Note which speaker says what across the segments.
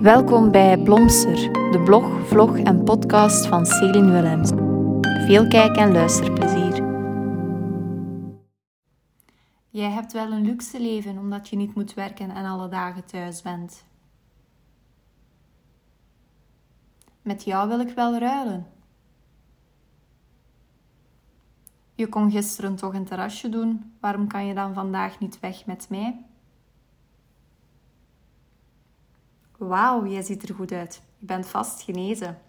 Speaker 1: Welkom bij Blomster, de blog, vlog en podcast van Celine Willems. Veel kijk- en luisterplezier. Jij hebt wel een luxe leven omdat je niet moet werken en alle dagen thuis bent. Met jou wil ik wel ruilen. Je kon gisteren toch een terrasje doen, waarom kan je dan vandaag niet weg met mij? Wauw, jij ziet er goed uit. Je bent vast genezen.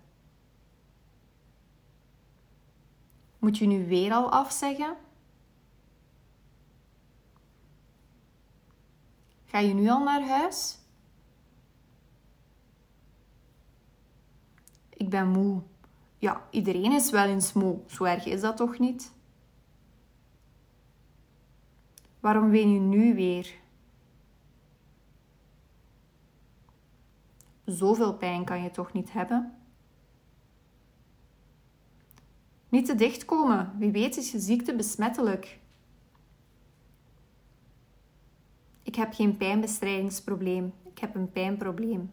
Speaker 1: Moet je nu weer al afzeggen? Ga je nu al naar huis? Ik ben moe. Ja, iedereen is wel eens moe. Zo erg is dat toch niet? Waarom ween je nu weer? Zoveel pijn kan je toch niet hebben? Niet te dicht komen, wie weet is je ziekte besmettelijk. Ik heb geen pijnbestrijdingsprobleem, ik heb een pijnprobleem.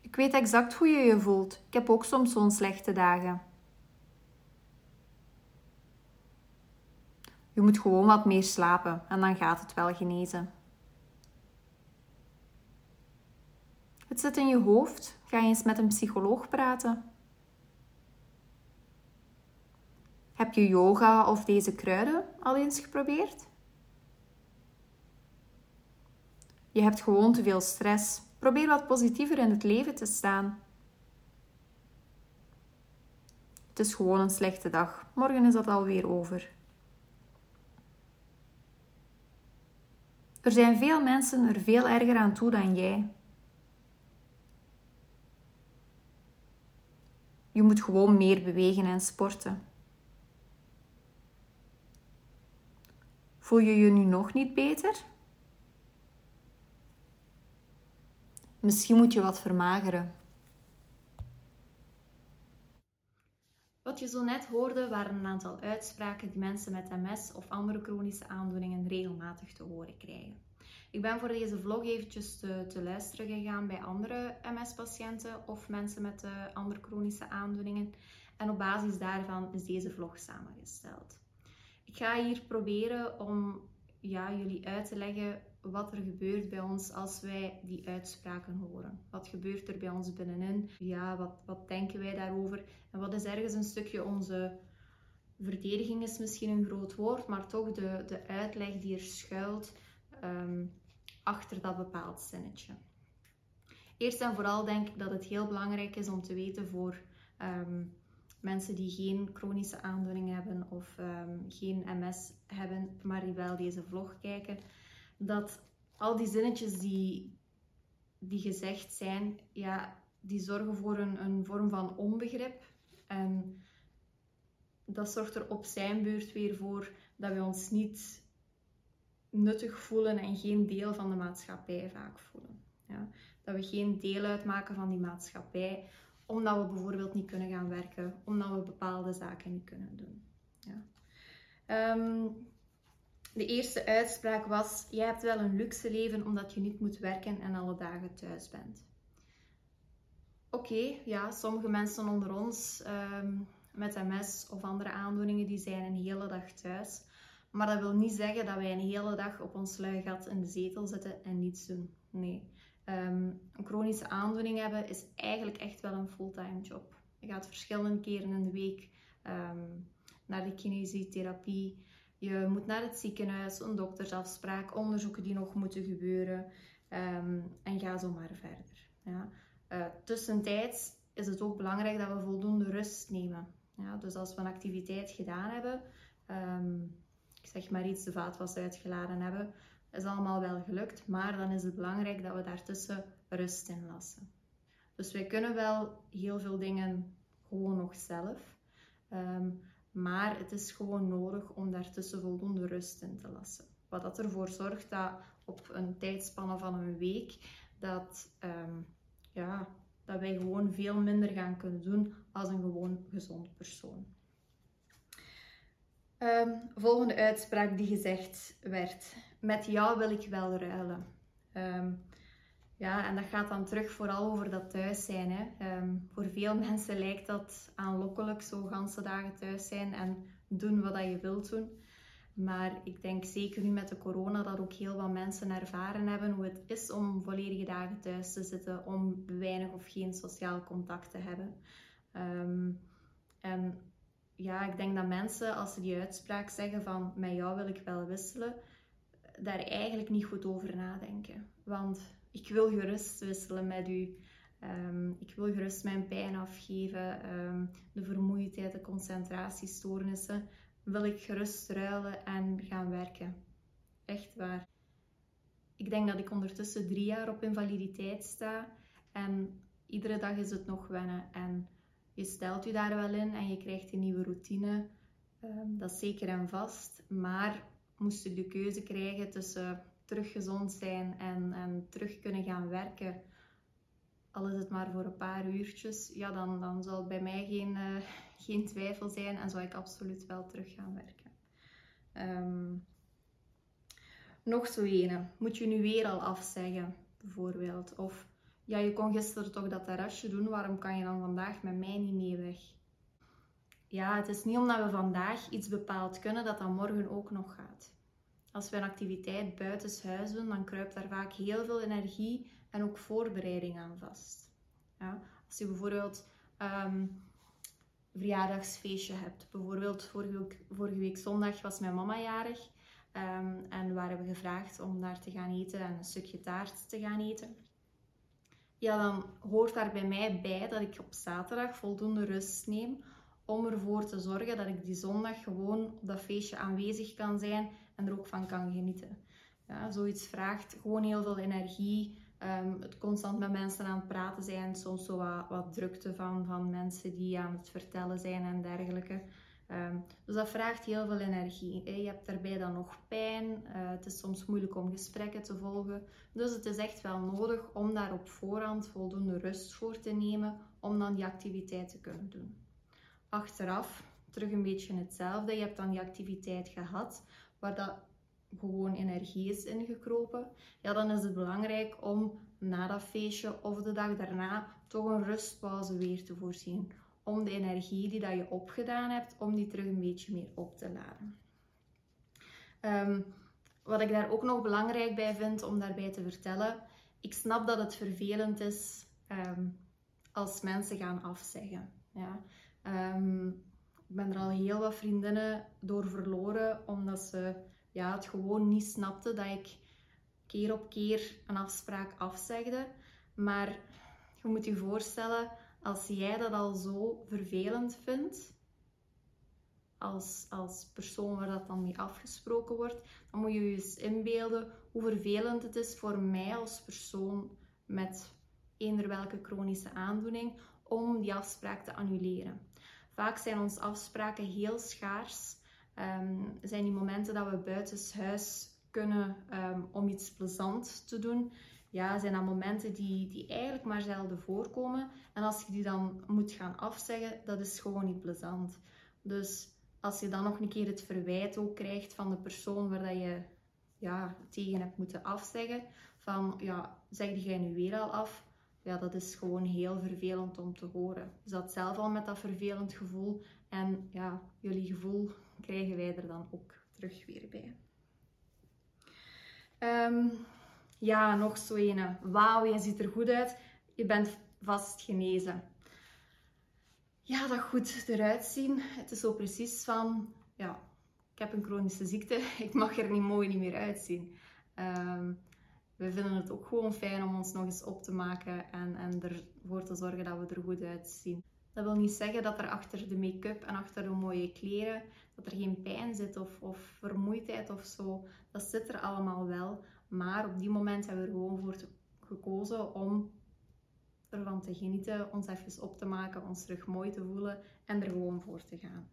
Speaker 1: Ik weet exact hoe je je voelt. Ik heb ook soms zo'n slechte dagen. Je moet gewoon wat meer slapen en dan gaat het wel genezen. Het zit in je hoofd. Ga eens met een psycholoog praten. Heb je yoga of deze kruiden al eens geprobeerd? Je hebt gewoon te veel stress. Probeer wat positiever in het leven te staan. Het is gewoon een slechte dag. Morgen is dat alweer over. Er zijn veel mensen er veel erger aan toe dan jij. Je moet gewoon meer bewegen en sporten. Voel je je nu nog niet beter? Misschien moet je wat vermageren. Wat je zo net hoorde waren een aantal uitspraken die mensen met MS of andere chronische aandoeningen regelmatig te horen krijgen. Ik ben voor deze vlog eventjes te, te luisteren gegaan bij andere MS-patiënten of mensen met uh, andere chronische aandoeningen. En op basis daarvan is deze vlog samengesteld. Ik ga hier proberen om ja, jullie uit te leggen wat er gebeurt bij ons als wij die uitspraken horen. Wat gebeurt er bij ons binnenin? Ja, wat, wat denken wij daarover? En wat is ergens een stukje onze verdediging is misschien een groot woord, maar toch de, de uitleg die er schuilt um, achter dat bepaald zinnetje. Eerst en vooral denk ik dat het heel belangrijk is om te weten voor um, mensen die geen chronische aandoening hebben of um, geen MS hebben, maar die wel deze vlog kijken, dat al die zinnetjes die, die gezegd zijn, ja, die zorgen voor een, een vorm van onbegrip. En dat zorgt er op zijn beurt weer voor dat we ons niet nuttig voelen en geen deel van de maatschappij vaak voelen. Ja? Dat we geen deel uitmaken van die maatschappij, omdat we bijvoorbeeld niet kunnen gaan werken, omdat we bepaalde zaken niet kunnen doen. Ja? Um, de eerste uitspraak was: Jij hebt wel een luxe leven omdat je niet moet werken en alle dagen thuis bent. Oké, ja, sommige mensen onder ons um, met MS of andere aandoeningen die zijn een hele dag thuis. Maar dat wil niet zeggen dat wij een hele dag op ons lui gat in de zetel zitten en niets doen. Nee. Um, een chronische aandoening hebben is eigenlijk echt wel een fulltime job. Je gaat verschillende keren in de week um, naar de kinesiotherapie. Je moet naar het ziekenhuis, een doktersafspraak, onderzoeken die nog moeten gebeuren. Um, en ga zo maar verder. Ja. Uh, tussentijds is het ook belangrijk dat we voldoende rust nemen. Ja, dus als we een activiteit gedaan hebben, ik zeg maar iets, de vaatwas uitgeladen hebben, is allemaal wel gelukt, maar dan is het belangrijk dat we daartussen rust in lassen. Dus wij kunnen wel heel veel dingen gewoon nog zelf, um, maar het is gewoon nodig om daartussen voldoende rust in te lassen. Wat dat ervoor zorgt dat op een tijdspanne van een week, dat, um, ja, dat wij gewoon veel minder gaan kunnen doen als een gewoon gezond persoon. Um, volgende uitspraak die gezegd werd. Met jou wil ik wel ruilen. Ehm, ja, en dat gaat dan terug vooral over dat thuis zijn. Hè. Ehm, voor veel mensen lijkt dat aanlokkelijk, zo ganse dagen thuis zijn en doen wat je wilt doen. Maar ik denk zeker nu met de corona dat ook heel wat mensen ervaren hebben hoe het is om volledige dagen thuis te zitten, om weinig of geen sociaal contact te hebben. Ehm, en ja, ik denk dat mensen als ze die uitspraak zeggen van met jou wil ik wel wisselen, daar eigenlijk niet goed over nadenken. Want ik wil gerust wisselen met u. Ehm, ik wil gerust mijn pijn afgeven, ehm, de vermoeidheid, de concentratiestoornissen. Wil ik gerust ruilen en gaan werken. Echt waar. Ik denk dat ik ondertussen drie jaar op invaliditeit sta. En iedere dag is het nog wennen. En je stelt je daar wel in en je krijgt een nieuwe routine. Ehm, dat is zeker en vast. Maar moest je de keuze krijgen tussen terug gezond zijn en, en terug kunnen gaan werken, al is het maar voor een paar uurtjes, ja, dan, dan zal bij mij geen, uh, geen twijfel zijn en zou ik absoluut wel terug gaan werken. Um, nog zo ene. Moet je nu weer al afzeggen, bijvoorbeeld? Of ja, je kon gisteren toch dat terrasje doen, waarom kan je dan vandaag met mij niet mee weg? Ja, het is niet omdat we vandaag iets bepaald kunnen dat dat morgen ook nog gaat. Als we een activiteit buitenshuis doen, dan kruipt daar vaak heel veel energie en ook voorbereiding aan vast. Ja, als je bijvoorbeeld een verjaardagsfeestje hebt, bijvoorbeeld vorige week, vorige week zondag was mijn mama jarig um, en waren we gevraagd om daar te gaan eten en een stukje taart te gaan eten. Ja, dan hoort daar bij mij bij dat ik op zaterdag voldoende rust neem om ervoor te zorgen dat ik die zondag gewoon op dat feestje aanwezig kan zijn en er ook van kan genieten. Ja, zoiets vraagt gewoon heel veel energie. Um, het constant met mensen aan het praten zijn, soms zo wat, wat, drukte van, van mensen die aan het vertellen zijn en dergelijke. Um, dus dat vraagt heel veel energie. Je hebt daarbij dan nog pijn. Uh, het is soms moeilijk om gesprekken te volgen. Dus het is echt wel nodig om daar op voorhand voldoende rust voor te nemen om dan die activiteit te kunnen doen. Achteraf terug een beetje hetzelfde. Je hebt dan die activiteit gehad, waar dat gewoon energie is ingekropen, ja, dan is het belangrijk om na dat feestje of de dag daarna toch een rustpauze weer te voorzien. Om de energie die dat je opgedaan hebt, om die terug een beetje meer op te laden. Um, wat ik daar ook nog belangrijk bij vind om daarbij te vertellen, ik snap dat het vervelend is um, als mensen gaan afzeggen. Ja. Um, ik ben er al heel wat vriendinnen door verloren, omdat ze ja, het gewoon niet snapten dat ik keer op keer een afspraak afzegde. Maar je moet je voorstellen, als jij dat al zo vervelend vindt, als, als persoon waar dat dan mee afgesproken wordt, dan moet je je eens inbeelden hoe vervelend het is voor mij als persoon met eender welke chronische aandoening om die afspraak te annuleren. Vaak zijn onze afspraken heel schaars. Um, zijn die momenten dat we buitenshuis kunnen um, om iets plezant te doen. Ja, zijn dat momenten die, die eigenlijk maar zelden voorkomen. En als je die dan moet gaan afzeggen, dat is gewoon niet plezant. Dus als je dan nog een keer het verwijt ook krijgt van de persoon waar dat je ja, tegen hebt moeten afzeggen, van ja, zeg jij nu weer al af? ja, dat is gewoon heel vervelend om te horen. Je zat zelf al met dat vervelend gevoel en ja, jullie gevoel krijgen wij er dan ook terug weer bij. Ehm, ja, nog zo een. Wauw, je ziet er goed uit. Je bent vast genezen. Ja, dat goed eruit zien. Het is zo precies van, ja, ik heb een chronische ziekte. Ik mag er niet mooi niet meer uitzien. Um, we vinden het ook gewoon fijn om ons nog eens op te maken en, en ervoor te zorgen dat we er goed uitzien. Dat wil niet zeggen dat er achter de make-up en achter de mooie kleren dat er geen pijn zit of, of vermoeidheid of zo. Dat zit er allemaal wel. Maar op die moment hebben we er gewoon voor gekozen om ervan te genieten, ons even op te maken, ons terug mooi te voelen en er gewoon voor te gaan.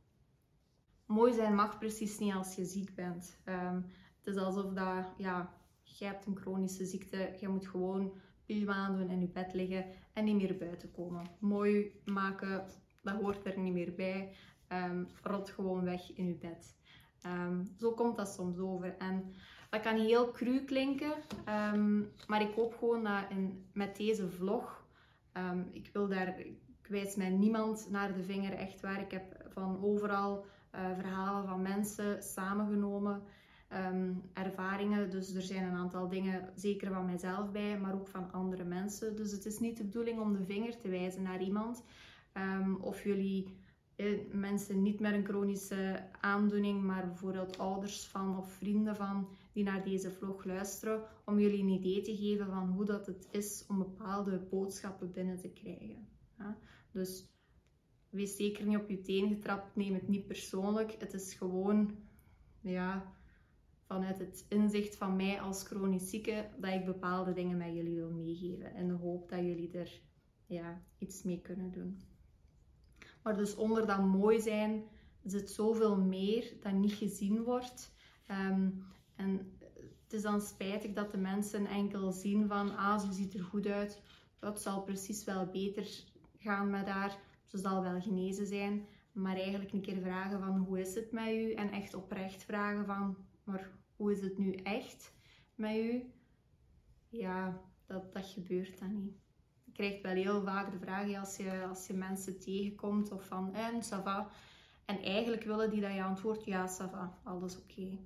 Speaker 1: Mooi zijn mag precies niet als je ziek bent. Um, het is alsof dat, ja, je hebt een chronische ziekte, je moet gewoon je aandoen in je bed liggen en niet meer buiten komen. Mooi maken, dat hoort er niet meer bij. Um, rot gewoon weg in je bed. Ehm, zo komt dat soms over. En dat kan heel cru klinken, ehm, maar ik hoop gewoon dat in, met deze vlog, ehm, ik wil daar, ik wijs mij niemand naar de vinger, echt waar. Ik heb van overal uh, verhalen van mensen samengenomen, ervaringen. Dus er zijn een aantal dingen, zeker van mijzelf bij, maar ook van andere mensen. Dus het is niet de bedoeling om de vinger te wijzen naar iemand. of jullie eh, mensen niet met een chronische aandoening, maar bijvoorbeeld ouders van of vrienden van die naar deze vlog luisteren, om jullie een idee te geven van hoe dat het is om bepaalde boodschappen binnen te krijgen. Dus wees zeker niet op je teen getrapt, neem het niet persoonlijk. Het is gewoon ja, vanuit het inzicht van mij als chronisch zieke dat ik bepaalde dingen met jullie wil meegeven. In de hoop dat jullie er ja, iets mee kunnen doen. Maar dus onder dat mooi zijn zit zoveel meer dat niet gezien wordt. Ehm, en het is dan spijtig dat de mensen enkel zien van, ah, ze ziet er goed uit. Het zal precies wel beter gaan met haar. Ze zal wel genezen zijn. Maar eigenlijk een keer vragen van, hoe is het met u? En echt oprecht vragen van, maar hoe is het nu echt met u? Ja, dat, dat gebeurt dan niet krijgt wel heel vaak de vraag als je, als je mensen tegenkomt of van en ça va. En eigenlijk willen die dat je antwoordt ja, ça va, alles oké.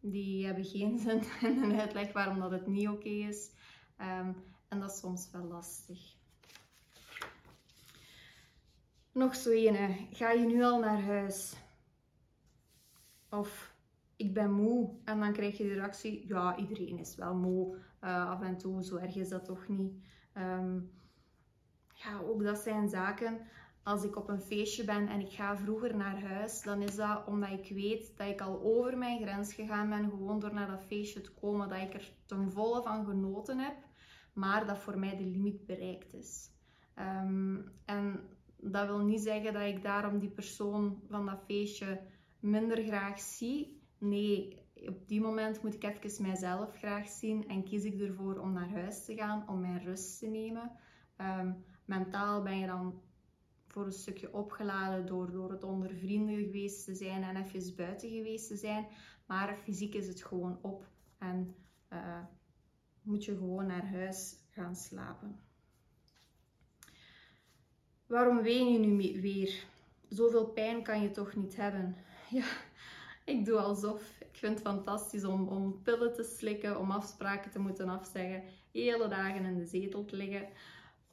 Speaker 1: Die hebben geen zin in een uitleg waarom dat het niet oké is. Ehm, en dat is soms wel lastig. Nog zo ene. Ga je nu al naar huis? Of ik ben moe. En dan krijg je de reactie, ja, iedereen is wel moe. Uh, af en toe, zo erg is dat toch niet. Ehm, ja, ook dat zijn zaken. Als ik op een feestje ben en ik ga vroeger naar huis, dan is dat omdat ik weet dat ik al over mijn grens gegaan ben, gewoon door naar dat feestje te komen, dat ik er ten volle van genoten heb, maar dat voor mij de limiet bereikt is. Ehm, en dat wil niet zeggen dat ik daarom die persoon van dat feestje minder graag zie. Nee, op die moment moet ik even mijzelf graag zien en kies ik ervoor om naar huis te gaan, om mijn rust te nemen. Ehm, mentaal ben je dan voor een stukje opgeladen door, door het onder vrienden geweest te zijn en even buiten geweest te zijn. Maar fysiek is het gewoon op en uh, moet je gewoon naar huis gaan slapen. Waarom ween je nu weer? Zoveel pijn kan je toch niet hebben? Ja, ik doe alsof. Ik vind het fantastisch om, om pillen te slikken, om afspraken te moeten afzeggen, hele dagen in de zetel te liggen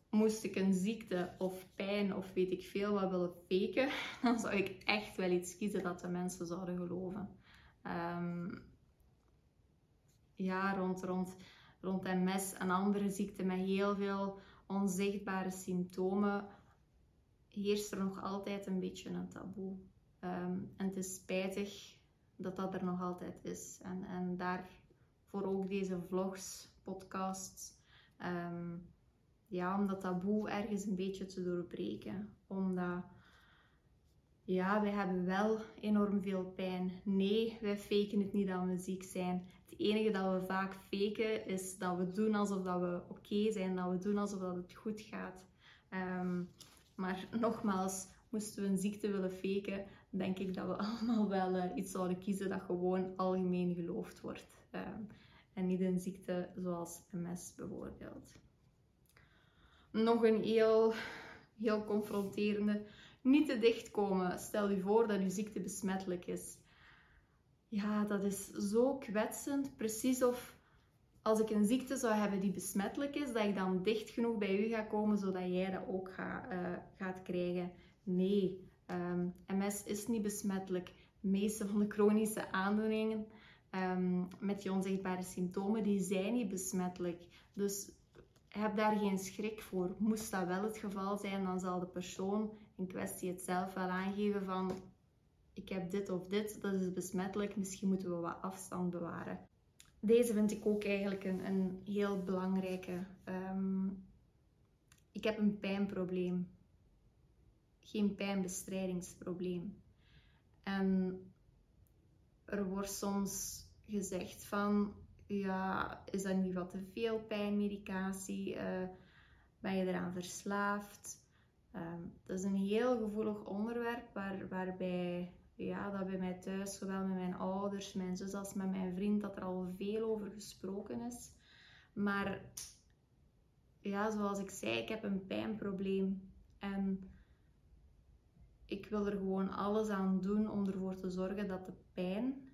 Speaker 1: moest ik een ziekte of pijn of weet ik veel wat willen faken, dan zou ik echt wel iets kiezen dat de mensen zouden geloven. Ehm, ja, rond, rond, rond MS en andere ziekten met heel veel onzichtbare symptomen heerst er nog altijd een beetje een taboe. Ehm, en het is spijtig dat dat er nog altijd is. En, en daarvoor ook deze vlogs, podcasts. Ehm, ja, om dat taboe ergens een beetje te doorbreken. Omdat, ja, wij hebben wel enorm veel pijn. Nee, wij faken het niet dat we ziek zijn. Het enige dat we vaak faken is dat we doen alsof dat we oké zijn, dat we doen alsof dat het goed gaat. Ehm, maar nogmaals, moesten we een ziekte willen faken, denk ik dat we allemaal wel uh, iets zouden kiezen dat gewoon algemeen geloofd wordt. Um, en niet een ziekte zoals MS bijvoorbeeld nog een heel, heel confronterende. Niet te dicht komen. Stel je voor dat je ziekte besmettelijk is. Ja, dat is zo kwetsend. Precies of als ik een ziekte zou hebben die besmettelijk is, dat ik dan dicht genoeg bij u ga komen zodat jij dat ook uh, gaat krijgen. Nee, um, ehm, MS is niet besmettelijk. De meeste van de chronische aandoeningen um, met die onzichtbare symptomen, die zijn niet besmettelijk. Dus heb daar geen schrik voor. Moest dat wel het geval zijn, dan zal de persoon in kwestie het zelf wel aangeven van ik heb dit of dit, dat is besmettelijk, misschien moeten we wat afstand bewaren. Deze vind ik ook eigenlijk een, een heel belangrijke. Um, ik heb een pijnprobleem, geen pijnbestrijdingsprobleem. En er wordt soms gezegd van ja, is dat niet wat te veel pijnmedicatie? Uh, ben je eraan verslaafd? Um, dat is een heel gevoelig onderwerp waar, waarbij ja, dat bij mij thuis, zowel met mijn ouders, mijn zus als met mijn vriend, dat er al veel over gesproken is. Maar ja, zoals ik zei, ik heb een pijnprobleem. En ik wil er gewoon alles aan doen om ervoor te zorgen dat de pijn,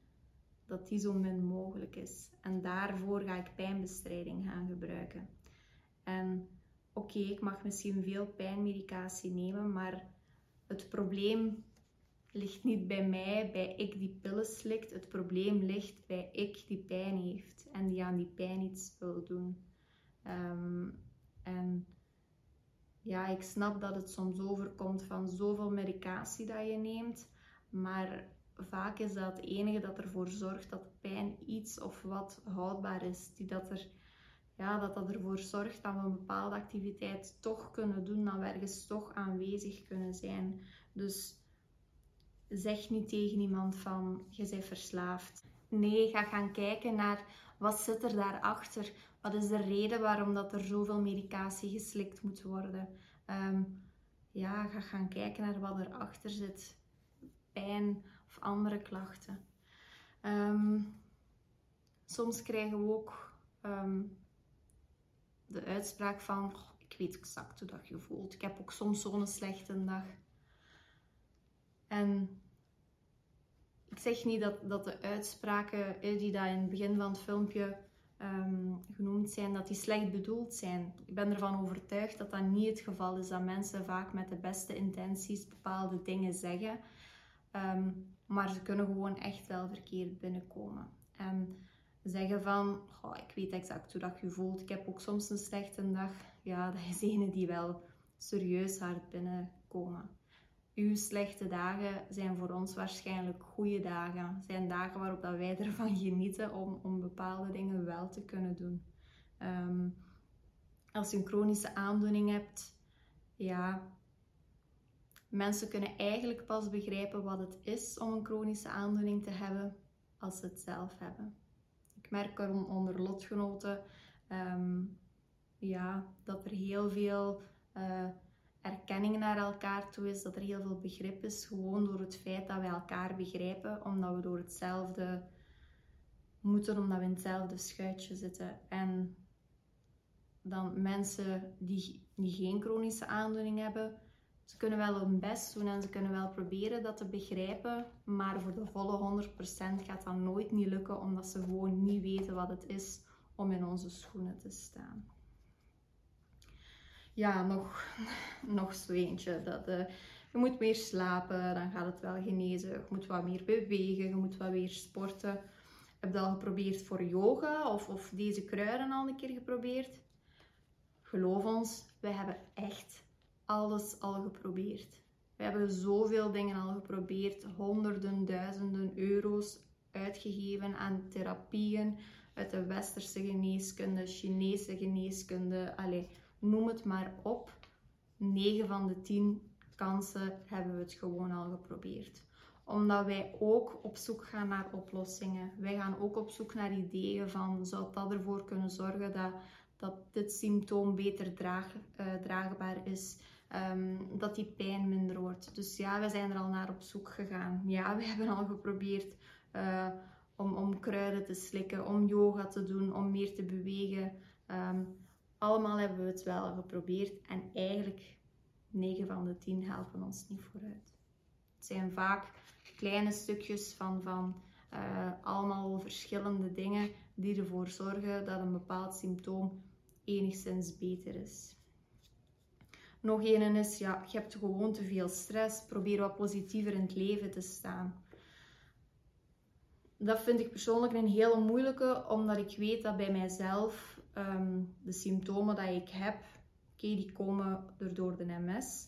Speaker 1: dat die zo min mogelijk is. En daarvoor ga ik pijnbestrijding gaan gebruiken. En oké, ik mag misschien veel pijnmedicatie nemen, maar het probleem ligt niet bij mij, bij ik die pillen slikt. Het probleem ligt bij ik die pijn heeft en die aan die pijn iets wil doen. Ehm, en ja, ik snap dat het soms overkomt van zoveel medicatie dat je neemt, maar vaak is dat het enige dat ervoor zorgt dat pijn iets of wat houdbaar is. Die dat, er, ja, dat dat ervoor zorgt dat we een bepaalde activiteit toch kunnen doen, dat we ergens toch aanwezig kunnen zijn. Dus zeg niet tegen iemand van je bent verslaafd. Nee, ga gaan kijken naar wat zit er daarachter. Wat is de reden waarom dat er zoveel medicatie geslikt moet worden? Um, ja, ga gaan kijken naar wat erachter zit. Pijn of andere klachten. Ehm, soms krijgen we ook ehm, de uitspraak van, ik weet exact hoe dat je voelt. Ik heb ook soms zo'n slechte dag. En ik zeg niet dat, dat de uitspraken die daar in het begin van het filmpje Ehm, genoemd zijn, dat die slecht bedoeld zijn. Ik ben ervan overtuigd dat dat niet het geval is, dat mensen vaak met de beste intenties bepaalde dingen zeggen, ehm, maar ze kunnen gewoon echt wel verkeerd binnenkomen. En zeggen van, ik weet exact hoe dat je voelt, ik heb ook soms een slechte dag. Ja, dat is ene die wel serieus hard binnenkomen. Uw slechte dagen zijn voor ons waarschijnlijk goede dagen. Zijn dagen waarop dat wij ervan genieten om, om bepaalde dingen wel te kunnen doen. Ehm, als je een chronische aandoening hebt, ja, mensen kunnen eigenlijk pas begrijpen wat het is om een chronische aandoening te hebben als ze het zelf hebben. Ik merk er onder lotgenoten ehm, ja, dat er heel veel uh, erkenning naar elkaar toe is, dat er heel veel begrip is, gewoon door het feit dat wij elkaar begrijpen, omdat we door hetzelfde moeten, omdat we in hetzelfde schuitje zitten. En dan mensen die, die geen chronische aandoening hebben, ze kunnen wel hun best doen en ze kunnen wel proberen dat te begrijpen, maar voor de volle 100% gaat dat nooit niet lukken, omdat ze gewoon niet weten wat het is om in onze schoenen te staan ja, nog, nog zo eentje. Dat, uh, je moet meer slapen, dan gaat het wel genezen. Je moet wat meer bewegen, je moet wat meer sporten. Heb je al geprobeerd voor yoga of, of deze kruiden al een keer geprobeerd? Geloof ons, we hebben echt alles al geprobeerd. We hebben zoveel dingen al geprobeerd, honderden, duizenden euro's uitgegeven aan therapieën uit de westerse geneeskunde, Chinese geneeskunde. Allee, noem het maar op. 9 van de 10 kansen hebben we het gewoon al geprobeerd. Omdat wij ook op zoek gaan naar oplossingen. Wij gaan ook op zoek naar ideeën van zou dat ervoor kunnen zorgen dat, dat dit symptoom beter draag, uh, draagbaar is. Um, dat die pijn minder wordt. Dus ja, we zijn er al naar op zoek gegaan. Ja, we hebben al geprobeerd uh, om, om kruiden te slikken, om yoga te doen, om meer te bewegen. Um, allemaal hebben we het wel geprobeerd en eigenlijk 9 van de 10 helpen ons niet vooruit. Het zijn vaak kleine stukjes van, van uh, allemaal verschillende dingen die ervoor zorgen dat een bepaald symptoom enigszins beter is. Nog een is, ja, je hebt gewoon te veel stress. Probeer wat positiever in het leven te staan. Dat vind ik persoonlijk een hele moeilijke, omdat ik weet dat bij mijzelf Ehm, de symptomen die ik heb, oké, die komen door de MS.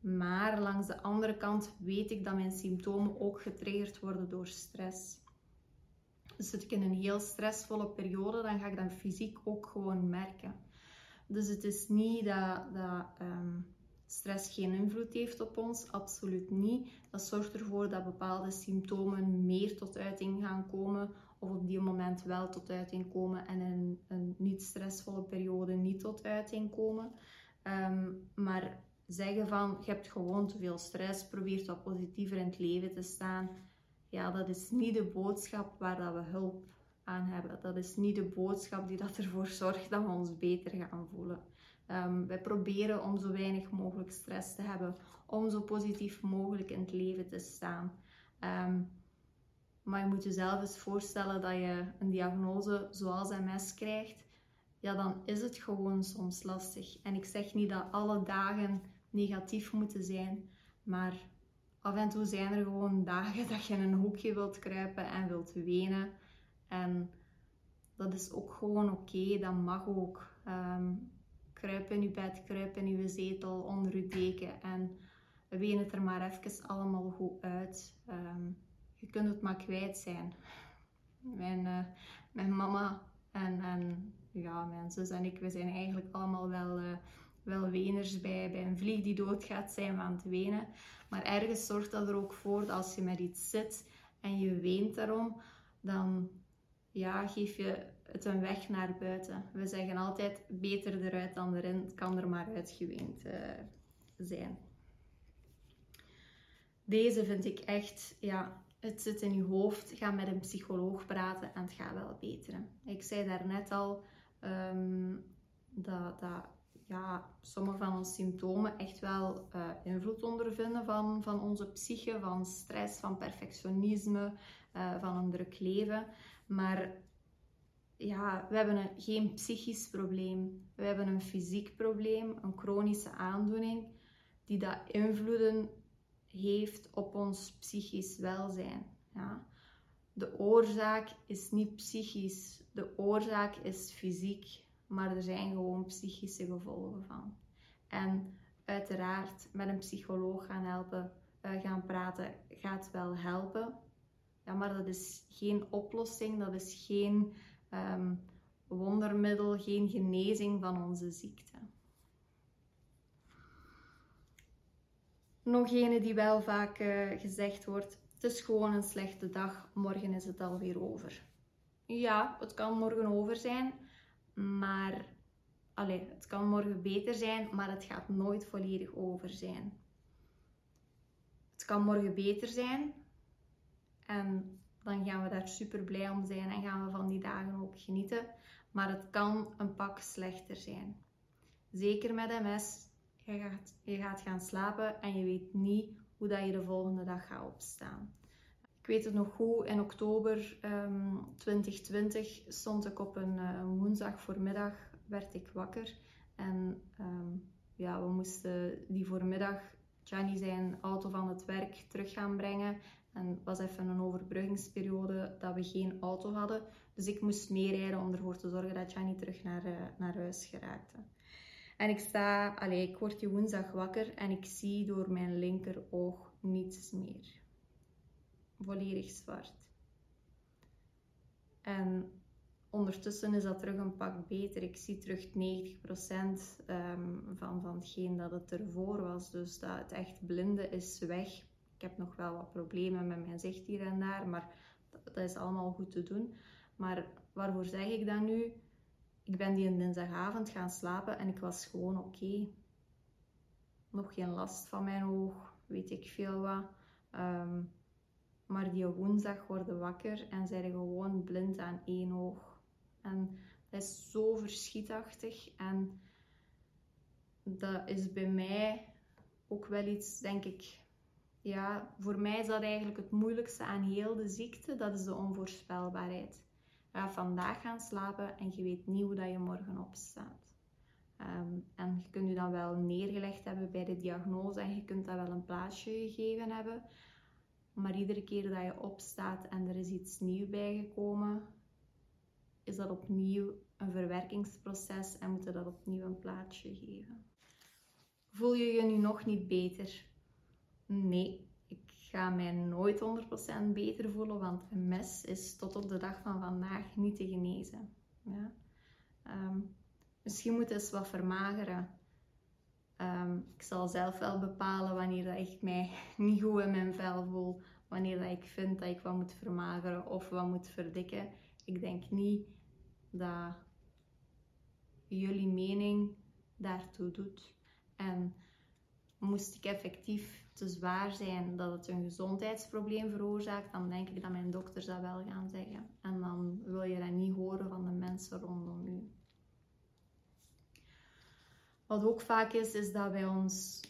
Speaker 1: Maar langs de andere kant weet ik dat mijn symptomen ook getriggerd worden door stress. Dus zit ik in een heel stressvolle periode, dan ga ik dat fysiek ook gewoon merken. Dus het is niet dat, dat ehm, stress geen invloed heeft op ons, absoluut niet. Dat zorgt ervoor dat bepaalde symptomen meer tot uiting gaan komen of op die moment wel tot uiting komen en in een niet stressvolle periode niet tot uiting komen. Ehm, maar zeggen van je hebt gewoon te veel stress, probeer wat positiever in het leven te staan. Ja, dat is niet de boodschap waar dat we hulp aan hebben. Dat is niet de boodschap die dat ervoor zorgt dat we ons beter gaan voelen. Um, wij proberen om zo weinig mogelijk stress te hebben, om zo positief mogelijk in het leven te staan. Um, maar je moet jezelf eens voorstellen dat je een diagnose zoals MS krijgt. Ja, dan is het gewoon soms lastig. En ik zeg niet dat alle dagen negatief moeten zijn, maar af en toe zijn er gewoon dagen dat je in een hoekje wilt kruipen en wilt wenen. En dat is ook gewoon oké, dat mag ook. Um, kruip in je bed, kruip in je zetel, onder je deken en ween het er maar even allemaal goed uit. Um, je kunt het maar kwijt zijn. Mijn, uh, mijn mama en, en ja, mijn zus en ik, we zijn eigenlijk allemaal wel, uh, wel weners bij, bij een vlieg die doodgaat, zijn we aan het wenen. Maar ergens zorgt dat er ook voor dat als je met iets zit en je weent daarom, dan ja, geef je het een weg naar buiten. We zeggen altijd beter eruit dan erin, het kan er maar uitgeweend uh, zijn. Deze vind ik echt, ja, het zit in je hoofd. Ga met een psycholoog praten en het gaat wel beteren. Ik zei daarnet al um, dat, dat ja, sommige van onze symptomen echt wel uh, invloed ondervinden van, van onze psyche, van stress, van perfectionisme, uh, van een druk leven. Maar ja, we hebben een, geen psychisch probleem. We hebben een fysiek probleem, een chronische aandoening, die dat invloeden heeft op ons psychisch welzijn. Ja. De oorzaak is niet psychisch, de oorzaak is fysiek, maar er zijn gewoon psychische gevolgen van. En uiteraard met een psycholoog gaan helpen, uh, gaan praten, gaat wel helpen. Ja, maar dat is geen oplossing, dat is geen um, wondermiddel, geen genezing van onze ziekte. Nog ene die wel vaak uh, gezegd wordt: het is gewoon een slechte dag, morgen is het alweer over. Ja, het kan morgen over zijn, maar allez, het kan morgen beter zijn, maar het gaat nooit volledig over zijn. Het kan morgen beter zijn en dan gaan we daar super blij om zijn en gaan we van die dagen ook genieten. Maar het kan een pak slechter zijn. Zeker met MS. Je gaat, je gaat gaan slapen en je weet niet hoe dat je de volgende dag gaat opstaan. Ik weet het nog goed, in oktober um, ehm, 2020 stond ik op een, uh, woensdag voormiddag, werd ik wakker. En um, ja, we moesten die voormiddag Johnny zijn auto van het werk terug gaan brengen. En was even een overbruggingsperiode dat we geen auto hadden. Dus ik moest meerijden om ervoor te zorgen dat Jani terug naar, uh, naar huis geraakte. En ik sta, allez, ik word die woensdag wakker en ik zie door mijn linkeroog niets meer. Volledig zwart. En ondertussen is dat terug een pak beter. Ik zie terug 90% um, ehm, van, van hetgeen dat het ervoor was. Dus dat het echt blinde is weg. Ik heb nog wel wat problemen met mijn zicht hier en daar, maar dat, is allemaal goed te doen. Maar waarvoor zeg ik dat nu? Ik ben die dinsdagavond gaan slapen en ik was gewoon oké. Nog geen last van mijn oog, weet ik veel wat. Um, maar die woensdag worden wakker en zijn gewoon blind aan één oog. En dat is zo verschietachtig. En dat is bij mij ook wel iets, denk ik, ja, voor mij is dat eigenlijk het moeilijkste aan heel de ziekte. Dat is de onvoorspelbaarheid. Ga vandaag gaan slapen en je weet niet hoe dat je morgen opstaat. Um, en je kunt je dan wel neergelegd hebben bij de diagnose en je kunt dat wel een plaatsje gegeven hebben. Maar iedere keer dat je opstaat en er is iets nieuws bijgekomen, is dat opnieuw een verwerkingsproces en moet je dat opnieuw een plaatsje geven. Voel je je nu nog niet beter? Nee, ik ga mij nooit 100% beter voelen, want een mes is tot op de dag van vandaag niet te genezen. Ja? Um, misschien moet eens wat vermageren. Um, ik zal zelf wel bepalen wanneer dat ik mij niet goed in mijn vel voel, wanneer dat ik vind dat ik wat moet vermageren of wat moet verdikken. Ik denk niet dat jullie mening daartoe doet. En moest ik effectief te zwaar zijn dat het een gezondheidsprobleem veroorzaakt, dan denk ik dat mijn dokters dat wel gaan zeggen. En dan wil je dat niet horen van de mensen rondom u. Wat ook vaak is, is dat wij ons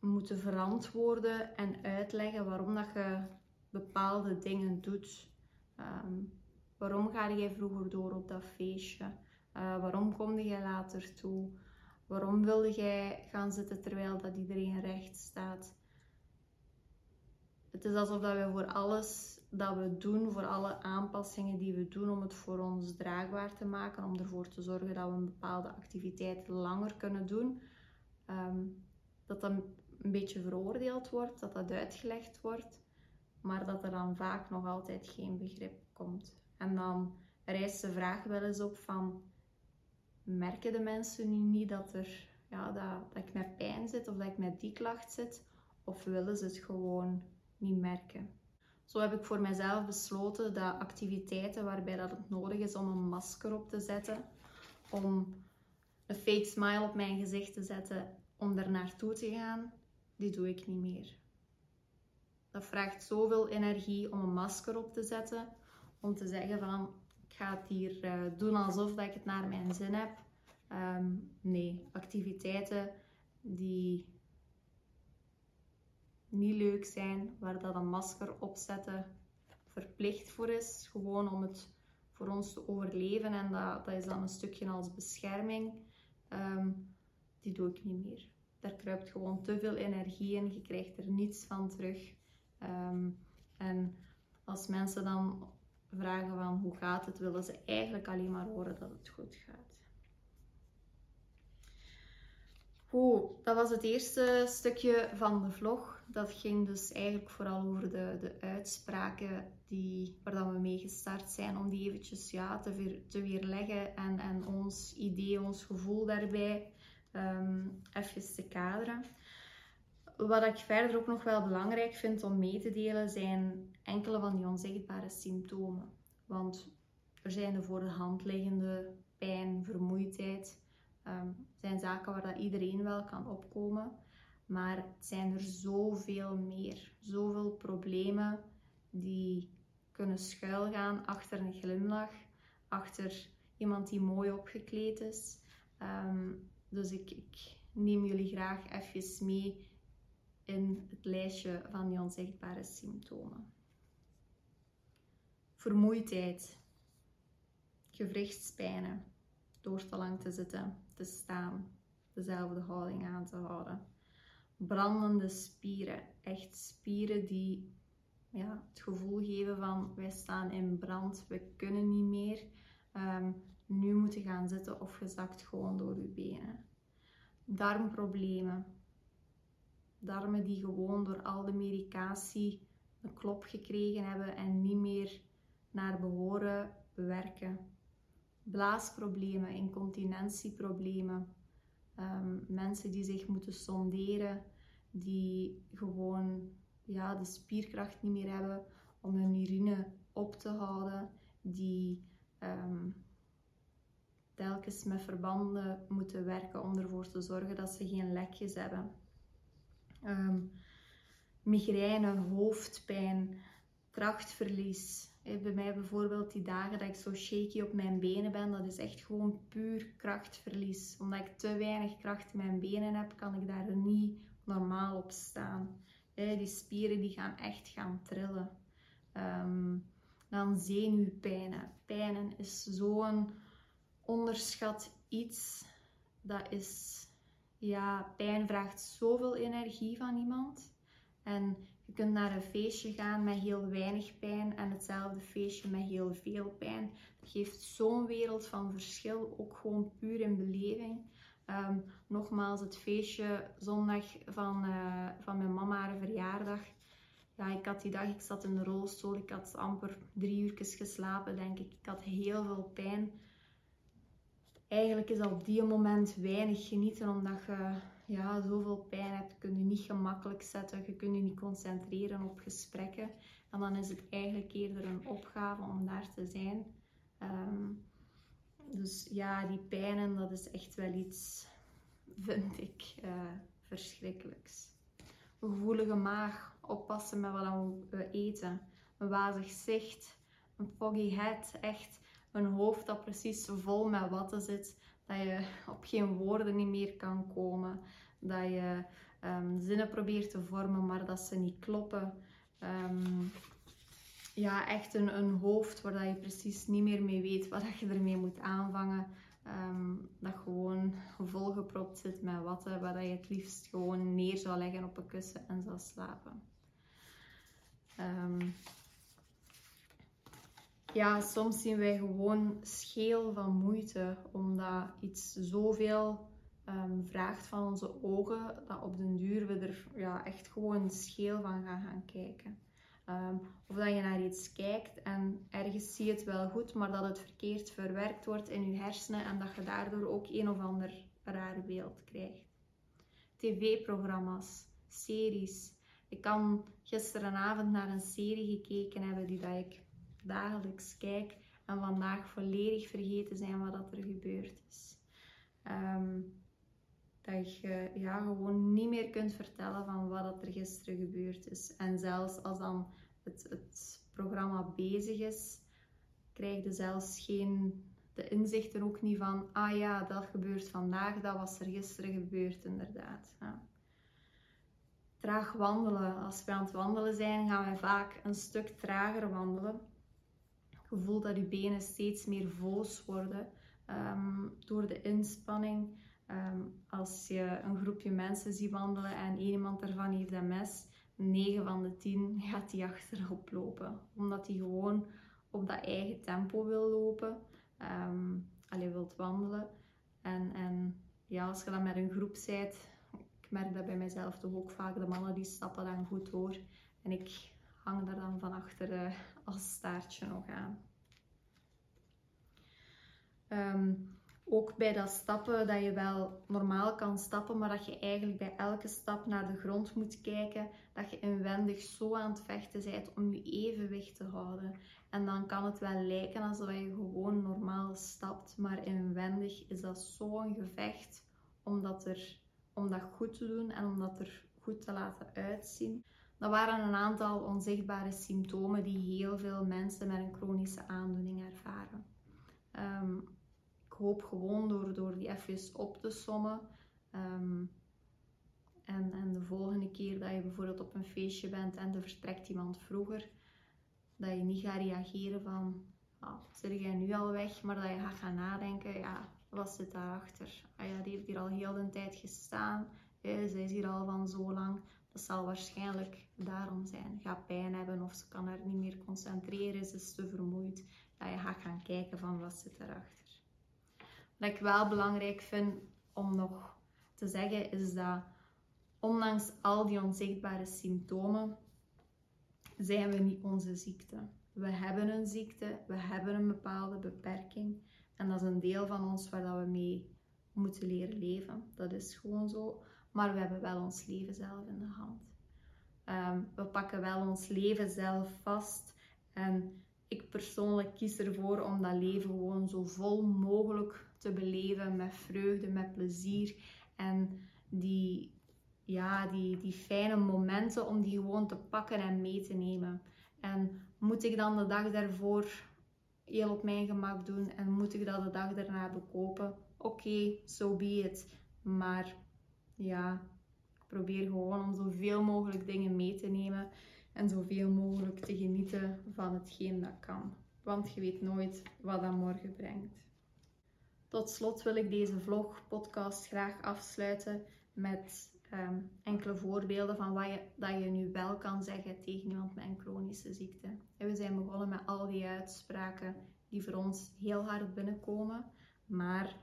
Speaker 1: moeten verantwoorden en uitleggen waarom dat je bepaalde dingen doet. Ehm, waarom ga jij vroeger door op dat feestje? Uh, waarom kom jij later toe? Waarom wilde jij gaan zitten terwijl dat iedereen recht staat? Het is alsof dat we voor alles dat we doen, voor alle aanpassingen die we doen om het voor ons draagbaar te maken, om ervoor te zorgen dat we een bepaalde activiteit langer kunnen doen, ehm, dat dat een beetje veroordeeld wordt, dat dat uitgelegd wordt, maar dat er dan vaak nog altijd geen begrip komt. En dan rijst de vraag wel eens op van, merken de mensen nu niet dat, er, ja, dat, dat ik met pijn zit of dat ik met die klacht zit, of willen ze het gewoon niet merken? Zo heb ik voor mezelf besloten dat activiteiten waarbij dat het nodig is om een masker op te zetten, om een fake smile op mijn gezicht te zetten, om er naartoe te gaan, die doe ik niet meer. Dat vraagt zoveel energie om een masker op te zetten, om te zeggen van ga het hier uh, doen alsof dat ik het naar mijn zin heb. Um, nee, activiteiten die niet leuk zijn, waar dat een masker opzetten verplicht voor is, gewoon om het voor ons te overleven en dat, dat is dan een stukje als bescherming, um, die doe ik niet meer. Daar kruipt gewoon te veel energie in, je krijgt er niets van terug. Um, en als mensen dan vragen van hoe gaat het, willen ze eigenlijk alleen maar horen dat het goed gaat. Goed, dat was het eerste stukje van de vlog. Dat ging dus eigenlijk vooral over de, de uitspraken die, waar we mee gestart zijn, om die eventjes ja, te, weer, te weerleggen en, en ons idee, ons gevoel daarbij um, even te kaderen. Wat ik verder ook nog wel belangrijk vind om mee te delen, zijn enkele van die onzichtbare symptomen. Want er zijn de voor de hand liggende pijn, vermoeidheid, um, zijn zaken waar dat iedereen wel kan opkomen. Maar het zijn er zoveel meer, zoveel problemen die kunnen schuilgaan achter een glimlach, achter iemand die mooi opgekleed is. Um, dus ik, ik neem jullie graag even mee in het lijstje van die onzichtbare symptomen. Vermoeidheid, gewrichtspijnen, door te lang te zitten, te staan, dezelfde houding aan te houden. Brandende spieren, echt spieren die ja, het gevoel geven van wij staan in brand, we kunnen niet meer. Um, nu moeten gaan zitten of gezakt gewoon door uw benen. Darmproblemen. Darmen die gewoon door al de medicatie een klop gekregen hebben en niet meer naar behoren werken. Blaasproblemen, incontinentieproblemen. Um, mensen die zich moeten sonderen, die gewoon ja, de spierkracht niet meer hebben om hun urine op te houden, die um, telkens met verbanden moeten werken om ervoor te zorgen dat ze geen lekjes hebben. Um, migraine, hoofdpijn, krachtverlies. Bij mij bijvoorbeeld die dagen dat ik zo shaky op mijn benen ben, dat is echt gewoon puur krachtverlies. Omdat ik te weinig kracht in mijn benen heb, kan ik daar niet normaal op staan. Die spieren die gaan echt gaan trillen. Um, dan zenuwpijnen. Pijnen is zo'n onderschat iets. Dat is, ja, pijn vraagt zoveel energie van iemand. En je kunt naar een feestje gaan met heel weinig pijn en hetzelfde feestje met heel veel pijn. Dat geeft zo'n wereld van verschil, ook gewoon puur in beleving. Ehm, nogmaals, het feestje zondag van, uh, van mijn mama haar verjaardag. Ja, ik had die dag, ik zat in de rolstoel, ik had amper drie uur geslapen, denk ik. Ik had heel veel pijn eigenlijk is op die moment weinig genieten, omdat je ja, zoveel pijn hebt. Je kunt je niet gemakkelijk zetten, je kunt je niet concentreren op gesprekken. En dan is het eigenlijk eerder een opgave om daar te zijn. Ehm, dus ja, die pijnen, dat is echt wel iets, vind ik, uh, verschrikkelijks. Een gevoelige maag, oppassen met wat we eten, een wazig zicht, een foggy head, echt een hoofd dat precies vol met watten zit, dat je op geen woorden niet meer kan komen, dat je um, zinnen probeert te vormen, maar dat ze niet kloppen. Ehm, ja, echt een, een hoofd waar dat je precies niet meer mee weet wat je ermee moet aanvangen. Ehm, dat gewoon volgepropt zit met watten, waar dat je het liefst gewoon neer zou leggen op een kussen en zou slapen. Ja, soms zien wij gewoon scheel van moeite, omdat iets zoveel um, vraagt van onze ogen, dat op den duur we er ja, echt gewoon scheel van gaan gaan kijken. Um, of dat je naar iets kijkt en ergens zie je het wel goed, maar dat het verkeerd verwerkt wordt in je hersenen en dat je daardoor ook een of ander raar beeld krijgt. TV-programma's, series. Ik kan gisterenavond naar een serie gekeken hebben die dat ik dagelijks kijk en vandaag volledig vergeten zijn wat dat er gebeurd is. Um, dat je ja, gewoon niet meer kunt vertellen van wat er gisteren gebeurd is. En zelfs als dan het, het programma bezig is, krijg je zelfs geen de inzichten ook niet van, ah ja, dat gebeurt vandaag, dat was er gisteren gebeurd, inderdaad. Ja. Traag wandelen. Als we aan het wandelen zijn, gaan we vaak een stuk trager wandelen. Gevoel dat je benen steeds meer voos worden um, door de inspanning. Ehm, als je een groepje mensen ziet wandelen en iemand ervan heeft een mes, 9 van de 10 gaat die achterop lopen. Omdat hij gewoon op dat eigen tempo wil lopen. Um, alleen wilt wandelen. En, en ja, als je dan met een groep bent, ik merk dat bij mezelf toch ook vaak, de mannen die stappen dan goed door. En ik hang daar dan van achter als staartje nog aan. Um, ook bij dat stappen, dat je wel normaal kan stappen, maar dat je eigenlijk bij elke stap naar de grond moet kijken, dat je inwendig zo aan het vechten bent om je evenwicht te houden. En dan kan het wel lijken alsof je gewoon normaal stapt, maar inwendig is dat zo'n gevecht om dat, er, om dat goed te doen en om dat er goed te laten uitzien. Dat waren een aantal onzichtbare symptomen die heel veel mensen met een chronische aandoening ervaren. Ehm, hoop gewoon door, door die even op te sommen. Ehm, en, en de volgende keer dat je bijvoorbeeld op een feestje bent en er vertrekt iemand vroeger, dat je niet gaat reageren van, ah, zit jij nu al weg? Maar dat je gaat gaan nadenken, ja, wat zit daarachter? Ah ja, die heeft hier al heel de tijd gestaan, ja, zij is hier al van zo lang. Dat zal waarschijnlijk daarom zijn. Gaat pijn hebben of ze kan er niet meer concentreren, ze is te vermoeid. Dat je gaat gaan kijken van wat zit erachter. Wat ik wel belangrijk vind om nog te zeggen, is dat ondanks al die onzichtbare symptomen, zijn we niet onze ziekte. We hebben een ziekte, we hebben een bepaalde beperking. En dat is een deel van ons waar we mee moeten leren leven. Dat is gewoon zo. Maar we hebben wel ons leven zelf in de hand. Um, we pakken wel ons leven zelf vast. En ik persoonlijk kies ervoor om dat leven gewoon zo vol mogelijk te beleven met vreugde, met plezier. En die, ja, die, die fijne momenten om die gewoon te pakken en mee te nemen. En moet ik dan de dag daarvoor heel op mijn gemak doen en moet ik dat de dag daarna bekopen? Oké, so be it. Maar ja, ik probeer gewoon om zoveel mogelijk dingen mee te nemen en zoveel mogelijk te genieten van hetgeen dat kan. Want je weet nooit wat dat morgen brengt. Tot slot wil ik deze vlog, podcast graag afsluiten met ehm, enkele voorbeelden van wat je, dat je nu wel kan zeggen tegen iemand met een chronische ziekte. En we zijn begonnen met al die uitspraken die voor ons heel hard binnenkomen, maar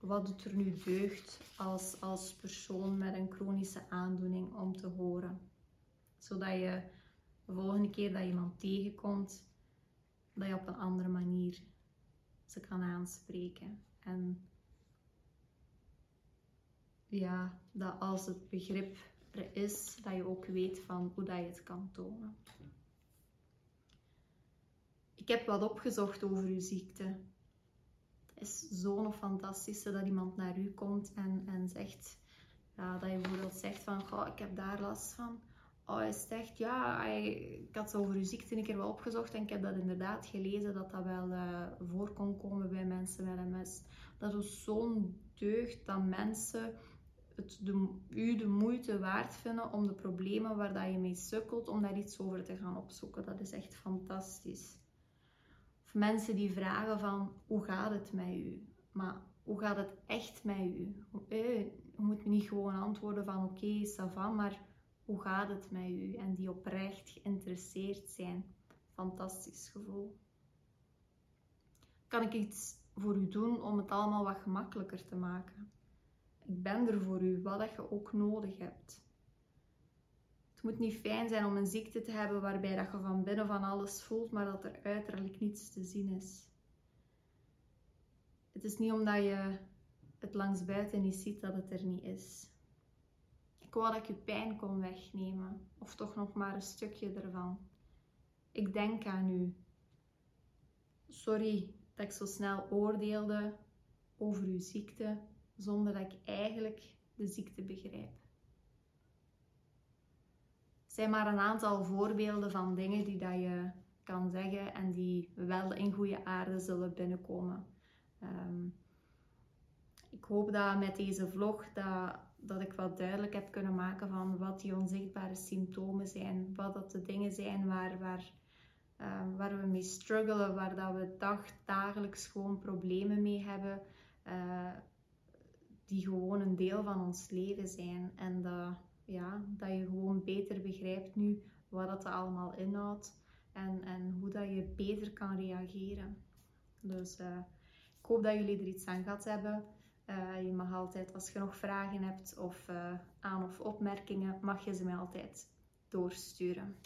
Speaker 1: wat doet er nu deugd als, als persoon met een chronische aandoening om te horen? Zodat je de volgende keer dat je iemand tegenkomt, dat je op een andere manier ze kan aanspreken. En ja, dat als het begrip er is, dat je ook weet van hoe dat je het kan tonen. Ik heb wat opgezocht over uw ziekte. Is zo'n fantastische dat iemand naar u komt en, en zegt: Ja, dat je bijvoorbeeld zegt van, goh, ik heb daar last van. Oh, het echt? Ja, ik had over uw ziekte een keer wel opgezocht en ik heb dat inderdaad gelezen dat dat wel uh, voor kon komen bij mensen met MS. Dat is zo'n deugd dat mensen het de, u de moeite waard vinden om de problemen waar dat je mee sukkelt, om daar iets over te gaan opzoeken. Dat is echt fantastisch. Of mensen die vragen van, hoe gaat het met u? Maar hoe gaat het echt met u? Eh, je moet niet gewoon antwoorden van, oké, okay, maar hoe gaat het met u? En die oprecht geïnteresseerd zijn. Fantastisch gevoel. Kan ik iets voor u doen om het allemaal wat gemakkelijker te maken? Ik ben er voor u, wat je ook nodig hebt. Het moet niet fijn zijn om een ziekte te hebben waarbij dat je van binnen van alles voelt, maar dat er uiterlijk niets te zien is. Het is niet omdat je het langs buiten niet ziet dat het er niet is. Ik wou dat ik je pijn kon wegnemen, of toch nog maar een stukje ervan. Ik denk aan u. Sorry dat ik zo snel oordeelde over uw ziekte, zonder dat ik eigenlijk de ziekte begrijp. Zijn maar een aantal voorbeelden van dingen die dat je kan zeggen en die wel in goede aarde zullen binnenkomen. Ehm, ik hoop dat met deze vlog dat, dat ik wat duidelijk heb kunnen maken van wat die onzichtbare symptomen zijn. Wat dat de dingen zijn waar, waar, ehm, waar we mee struggelen, waar dat we dag, dagelijks gewoon problemen mee hebben. Uh, die gewoon een deel van ons leven zijn. En dat, ja, dat je gewoon beter begrijpt nu wat dat allemaal inhoudt. En, en hoe dat je beter kan reageren. Dus uh, ik hoop dat jullie er iets aan gehad hebben. Uh, je mag altijd, als je nog vragen hebt of uh, aan- of opmerkingen, mag je ze mij altijd doorsturen.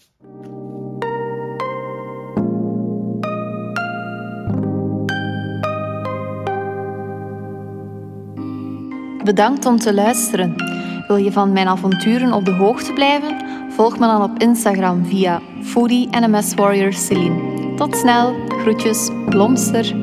Speaker 1: Bedankt om te luisteren. Wil je van mijn avonturen op de hoogte blijven? Volg me dan op Instagram via foodie NMS Warrior Celine. Tot snel, groetjes, blomster.